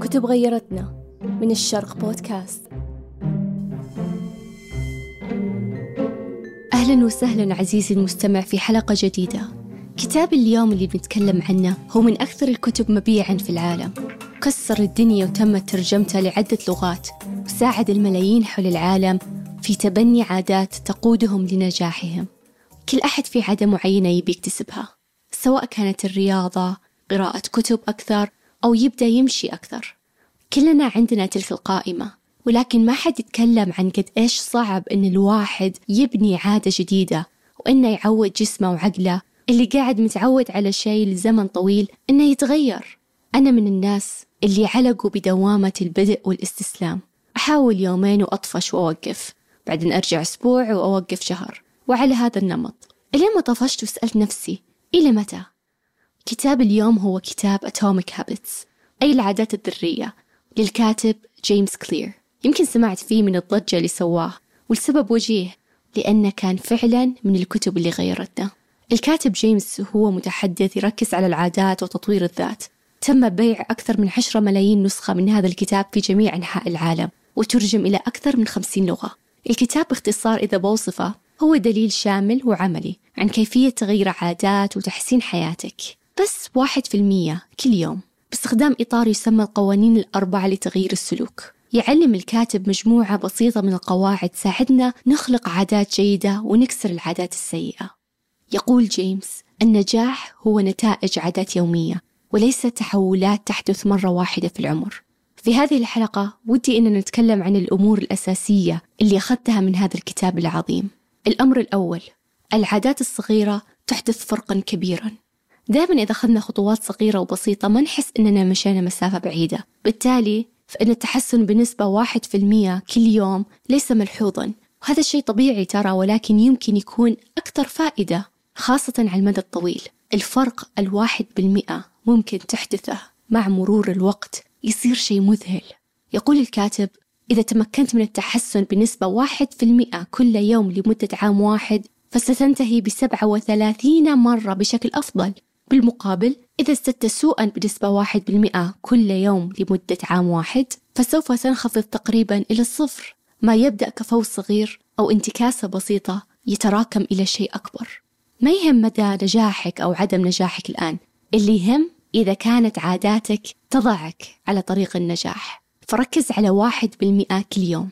كتب غيرتنا من الشرق بودكاست. أهلا وسهلا عزيزي المستمع في حلقة جديدة. كتاب اليوم اللي بنتكلم عنه هو من أكثر الكتب مبيعا في العالم. كسر الدنيا وتمت ترجمته لعدة لغات وساعد الملايين حول العالم في تبني عادات تقودهم لنجاحهم. كل أحد في عادة معينة يبي يكتسبها سواء كانت الرياضة قراءة كتب أكثر أو يبدأ يمشي أكثر. كلنا عندنا تلك القائمة ولكن ما حد يتكلم عن قد إيش صعب إن الواحد يبني عادة جديدة وإنه يعود جسمه وعقله. اللي قاعد متعود على شيء لزمن طويل إنه يتغير. أنا من الناس اللي علقوا بدوامة البدء والاستسلام. أحاول يومين وأطفش وأوقف. بعدين أرجع أسبوع وأوقف شهر. وعلى هذا النمط. إلين ما طفشت وسألت نفسي إلى متى؟ كتاب اليوم هو كتاب Atomic Habits أي العادات الذرية للكاتب جيمس كلير يمكن سمعت فيه من الضجة اللي سواه والسبب وجيه لأنه كان فعلا من الكتب اللي غيرتنا الكاتب جيمس هو متحدث يركز على العادات وتطوير الذات. تم بيع أكثر من عشرة ملايين نسخة من هذا الكتاب في جميع أنحاء العالم وترجم إلى أكثر من خمسين لغة. الكتاب باختصار إذا بوصفه هو دليل شامل وعملي عن كيفية تغيير عادات وتحسين حياتك. بس واحد في المية كل يوم. باستخدام إطار يسمى القوانين الأربعة لتغيير السلوك. يعلم الكاتب مجموعة بسيطة من القواعد تساعدنا نخلق عادات جيدة ونكسر العادات السيئة. يقول جيمس النجاح هو نتائج عادات يومية وليس تحولات تحدث مرة واحدة في العمر. في هذه الحلقة ودي أننا نتكلم عن الأمور الأساسية اللي أخذتها من هذا الكتاب العظيم. الأمر الأول العادات الصغيرة تحدث فرقا كبيرا. دائما إذا أخذنا خطوات صغيرة وبسيطة ما نحس أننا مشينا مسافة بعيدة. بالتالي فإن التحسن بنسبة واحد في المية كل يوم ليس ملحوظا. وهذا الشيء طبيعي ترى ولكن يمكن يكون أكثر فائدة خاصة على المدى الطويل. الفرق الواحد بالمئة ممكن تحدثه مع مرور الوقت يصير شيء مذهل. يقول الكاتب إذا تمكنت من التحسن بنسبة واحد في المئة كل يوم لمدة عام واحد فستنتهي بسبعة وثلاثين مرة بشكل أفضل. بالمقابل إذا ازددت سوءا بنسبة واحد بالمئة كل يوم لمدة عام واحد فسوف تنخفض تقريبا إلى الصفر ما يبدأ كفوز صغير أو انتكاسة بسيطة يتراكم إلى شيء أكبر. ما يهم مدى نجاحك أو عدم نجاحك الآن؟ اللي يهم إذا كانت عاداتك تضعك على طريق النجاح. فركز على واحد بالمئة كل يوم.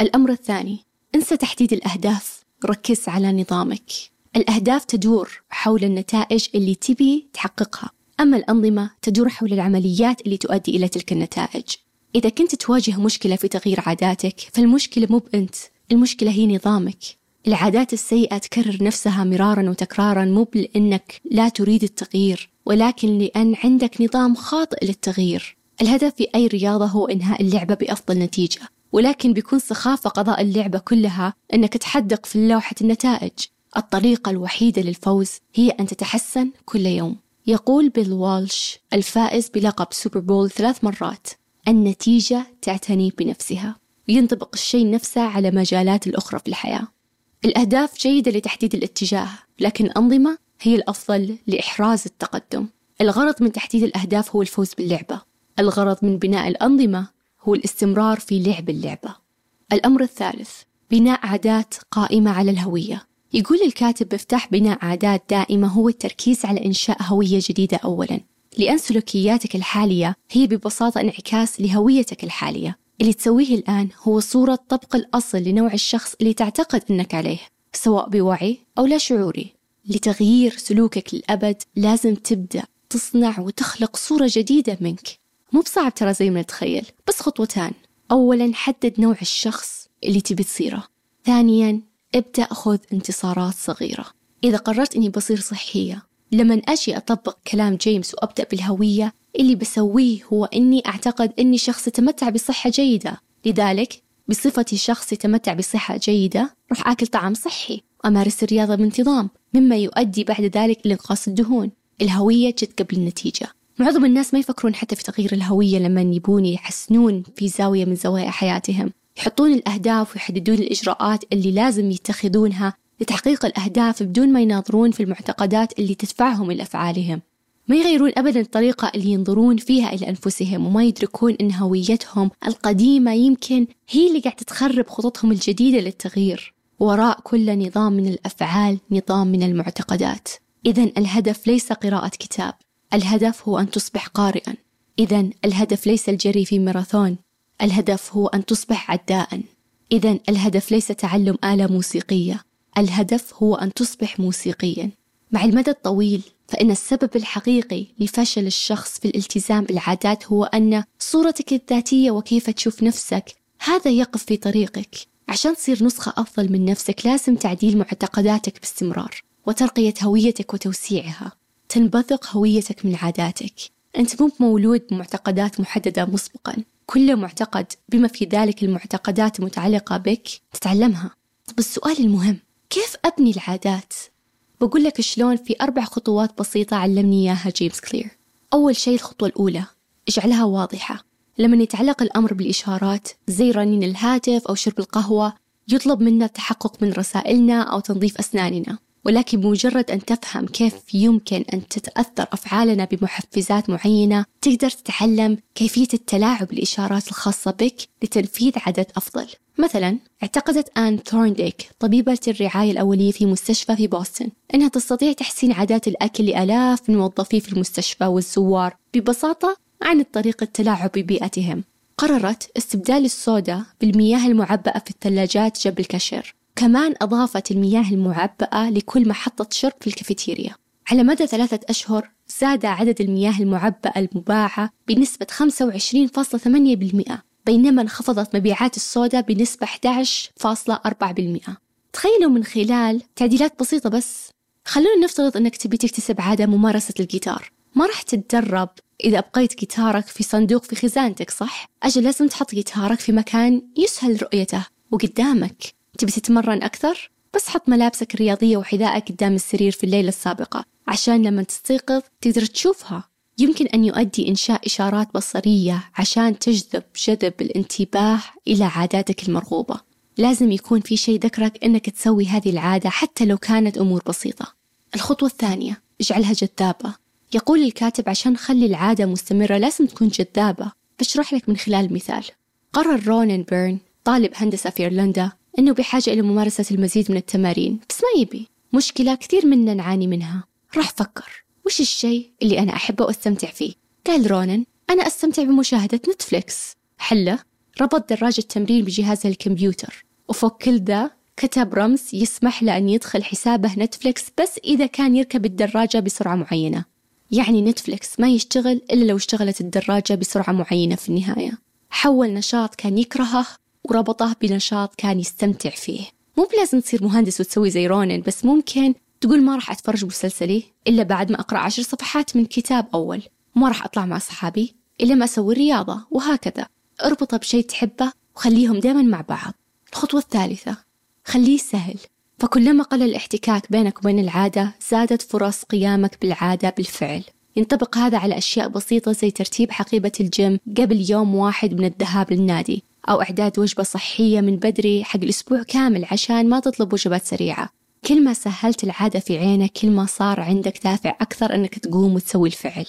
الأمر الثاني انسى تحديد الأهداف. ركز على نظامك. الأهداف تدور حول النتائج اللي تبي تحققها أما الأنظمة تدور حول العمليات اللي تؤدي إلى تلك النتائج. إذا كنت تواجه مشكلة في تغيير عاداتك فالمشكلة مو بأنت المشكلة هي نظامك. العادات السيئة تكرر نفسها مرارا وتكرارا مو لأنك لا تريد التغيير ولكن لأن عندك نظام خاطئ للتغيير. الهدف في أي رياضة هو إنهاء اللعبة بأفضل نتيجة ولكن بيكون سخافة قضاء اللعبة كلها أنك تحدق في لوحة النتائج. الطريقة الوحيدة للفوز هي أن تتحسن كل يوم. يقول بيل والش الفائز بلقب سوبر بول ثلاث مرات. النتيجة تعتني بنفسها. وينطبق الشيء نفسه على مجالات الأخرى في الحياة. الأهداف جيدة لتحديد الاتجاه لكن الأنظمة هي الأفضل لإحراز التقدم. الغرض من تحديد الأهداف هو الفوز باللعبة. الغرض من بناء الأنظمة هو الاستمرار في لعب اللعبة. الأمر الثالث بناء عادات قائمة على الهوية. يقول الكاتب مفتاح بناء عادات دائمة هو التركيز على إنشاء هوية جديدة أولا. لأن سلوكياتك الحالية هي ببساطة انعكاس لهويتك الحالية. اللي تسويه الآن هو صورة طبق الأصل لنوع الشخص اللي تعتقد أنك عليه سواء بوعي أو لا شعوري. لتغيير سلوكك للأبد لازم تبدأ تصنع وتخلق صورة جديدة منك. مو بصعب ترى زي ما نتخيل بس خطوتان. أولا حدد نوع الشخص اللي تبي تصيره. ثانيا ابدأ خذ انتصارات صغيرة. إذا قررت أني بصير صحية لما أجي أطبق كلام جيمس وأبدأ بالهوية اللي بسويه هو أني أعتقد أني شخص يتمتع بصحة جيدة. لذلك بصفتي شخص يتمتع بصحة جيدة راح آكل طعام صحي وأمارس الرياضة بانتظام مما يؤدي بعد ذلك لإنقاص الدهون. الهوية جت قبل النتيجة. معظم الناس ما يفكرون حتى في تغيير الهوية لما يبون يحسنون في زاوية من زوايا حياتهم. يحطون الأهداف ويحددون الإجراءات اللي لازم يتخذونها لتحقيق الأهداف بدون ما يناظرون في المعتقدات اللي تدفعهم إلى أفعالهم. ما يغيرون أبدا الطريقة اللي ينظرون فيها إلى أنفسهم وما يدركون أن هويتهم القديمة يمكن هي اللي قاعدة تخرب خططهم الجديدة للتغيير. وراء كل نظام من الأفعال نظام من المعتقدات. إذا الهدف ليس قراءة كتاب. الهدف هو أن تصبح قارئا. إذا الهدف ليس الجري في ماراثون. الهدف هو أن تصبح عداء. إذا الهدف ليس تعلم آلة موسيقية. الهدف هو أن تصبح موسيقيا. مع المدى الطويل فإن السبب الحقيقي لفشل الشخص في الالتزام بالعادات هو أن صورتك الذاتية وكيف تشوف نفسك هذا يقف في طريقك. عشان تصير نسخة أفضل من نفسك لازم تعديل معتقداتك باستمرار وترقية هويتك وتوسيعها. تنبثق هويتك من عاداتك. أنت مو مولود بمعتقدات محددة مسبقا. كل معتقد بما في ذلك المعتقدات المتعلقة بك تتعلمها. طب السؤال المهم كيف أبني العادات؟ بقول لك شلون في أربع خطوات بسيطة علمني إياها جيمس كلير. أول شيء الخطوة الأولى اجعلها واضحة. لما يتعلق الأمر بالإشارات زي رنين الهاتف أو شرب القهوة يطلب منا التحقق من رسائلنا أو تنظيف أسناننا. ولكن بمجرد أن تفهم كيف يمكن أن تتأثر أفعالنا بمحفزات معينة تقدر تتعلم كيفية التلاعب بالإشارات الخاصة بك لتنفيذ عدد أفضل. مثلا اعتقدت آن ثورنديك طبيبة الرعاية الأولية في مستشفى في بوسطن أنها تستطيع تحسين عادات الأكل لآلاف من موظفي في المستشفى والزوار ببساطة عن الطريق التلاعب ببيئتهم. قررت استبدال الصودا بالمياه المعبأة في الثلاجات جنب الكشر كمان أضافت المياه المعبأة لكل محطة شرب في الكافيتيريا. على مدى ثلاثة أشهر زاد عدد المياه المعبأة المباعة بنسبة 25.8% بينما انخفضت مبيعات الصودا بنسبة 11.4% تخيلوا من خلال تعديلات بسيطة بس. خلونا نفترض أنك تبي تكتسب عادة ممارسة الجيتار. ما راح تتدرب إذا أبقيت جيتارك في صندوق في خزانتك صح؟ أجل لازم تحط جيتارك في مكان يسهل رؤيته. وقدامك تبي تتمرن أكثر؟ بس حط ملابسك الرياضية وحذائك قدام السرير في الليلة السابقة عشان لما تستيقظ تقدر تشوفها. يمكن أن يؤدي إنشاء إشارات بصرية عشان تجذب جذب الانتباه إلى عاداتك المرغوبة. لازم يكون في شيء ذكرك أنك تسوي هذه العادة حتى لو كانت أمور بسيطة. الخطوة الثانية اجعلها جذابة. يقول الكاتب عشان خلي العادة مستمرة لازم تكون جذابة. بشرح لك من خلال مثال. قرر رونن بيرن طالب هندسة في إيرلندا أنه بحاجة إلى ممارسة المزيد من التمارين. بس ما يبي. مشكلة كثير منا نعاني منها. راح فكر. وش الشيء اللي أنا أحبه وأستمتع فيه؟ قال رونان أنا أستمتع بمشاهدة Netflix. حلة. ربط دراجة التمرين بجهاز الكمبيوتر. وفوق كل ذا كتب رمز يسمح له أن يدخل حسابه Netflix بس إذا كان يركب الدراجة بسرعة معينة. يعني Netflix ما يشتغل إلا لو اشتغلت الدراجة بسرعة معينة في النهاية. حول نشاط كان يكرهه وربطه بنشاط كان يستمتع فيه. مو بلازم تصير مهندس وتسوي زي رونن بس ممكن تقول ما راح أتفرج مسلسلي إلا بعد ما أقرأ عشر صفحات من كتاب أول. ما راح أطلع مع صحابي إلا ما أسوي الرياضة وهكذا. اربطه بشيء تحبه وخليهم دائما مع بعض. الخطوة الثالثة خليه سهل. فكلما قل الاحتكاك بينك وبين العادة زادت فرص قيامك بالعادة بالفعل. ينطبق هذا على أشياء بسيطة زي ترتيب حقيبة الجيم قبل يوم واحد من الذهاب للنادي. أو إعداد وجبة صحية من بدري حق الأسبوع كامل عشان ما تطلب وجبات سريعة. كل ما سهلت العادة في عينك كل ما صار عندك دافع أكثر أنك تقوم وتسوي الفعل.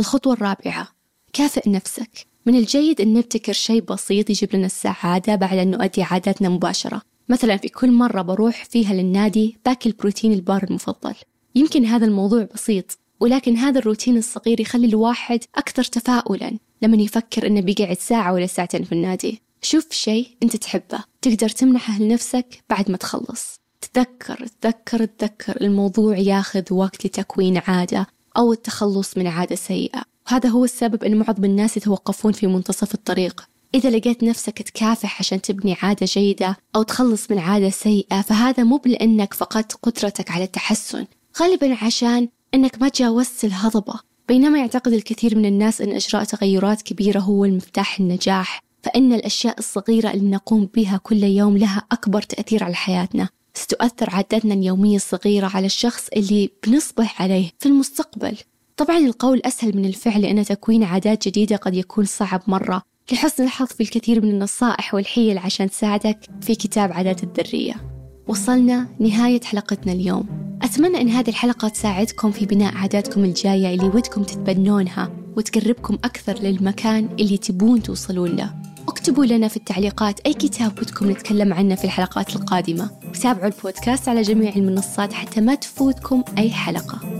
الخطوة الرابعة كافئ نفسك. من الجيد أن نبتكر شيء بسيط يجيب لنا السعادة بعد أن نؤدي عاداتنا مباشرة. مثلا في كل مرة بروح فيها للنادي باكل بروتين البار المفضل. يمكن هذا الموضوع بسيط ولكن هذا الروتين الصغير يخلي الواحد أكثر تفاؤلا. لما يفكر إنه بيقعد ساعة ولا ساعتين في النادي. شوف شيء أنت تحبه. تقدر تمنحه لنفسك بعد ما تخلص. تذكر تذكر تذكر الموضوع ياخذ وقت لتكوين عادة أو التخلص من عادة سيئة. وهذا هو السبب أن معظم الناس يتوقفون في منتصف الطريق. إذا لقيت نفسك تكافح عشان تبني عادة جيدة أو تخلص من عادة سيئة فهذا مو لأنك فقدت قدرتك على التحسن. غالبا عشان أنك ما تجاوزت الهضبة. بينما يعتقد الكثير من الناس أن إجراء تغيرات كبيرة هو المفتاح النجاح فإن الأشياء الصغيرة اللي نقوم بها كل يوم لها أكبر تأثير على حياتنا. ستؤثر عاداتنا اليومية الصغيرة على الشخص اللي بنصبح عليه في المستقبل. طبعا القول أسهل من الفعل لأن تكوين عادات جديدة قد يكون صعب مرة. لحسن الحظ في الكثير من النصائح والحيل عشان تساعدك في كتاب عادات الذرية. وصلنا نهاية حلقتنا اليوم. أتمنى أن هذه الحلقة تساعدكم في بناء عاداتكم الجاية اللي ودكم تتبنونها وتقربكم أكثر للمكان اللي تبون توصلون له. اكتبوا لنا في التعليقات أي كتاب ودكم نتكلم عنه في الحلقات القادمة. وتابعوا البودكاست على جميع المنصات حتى ما تفوتكم أي حلقة.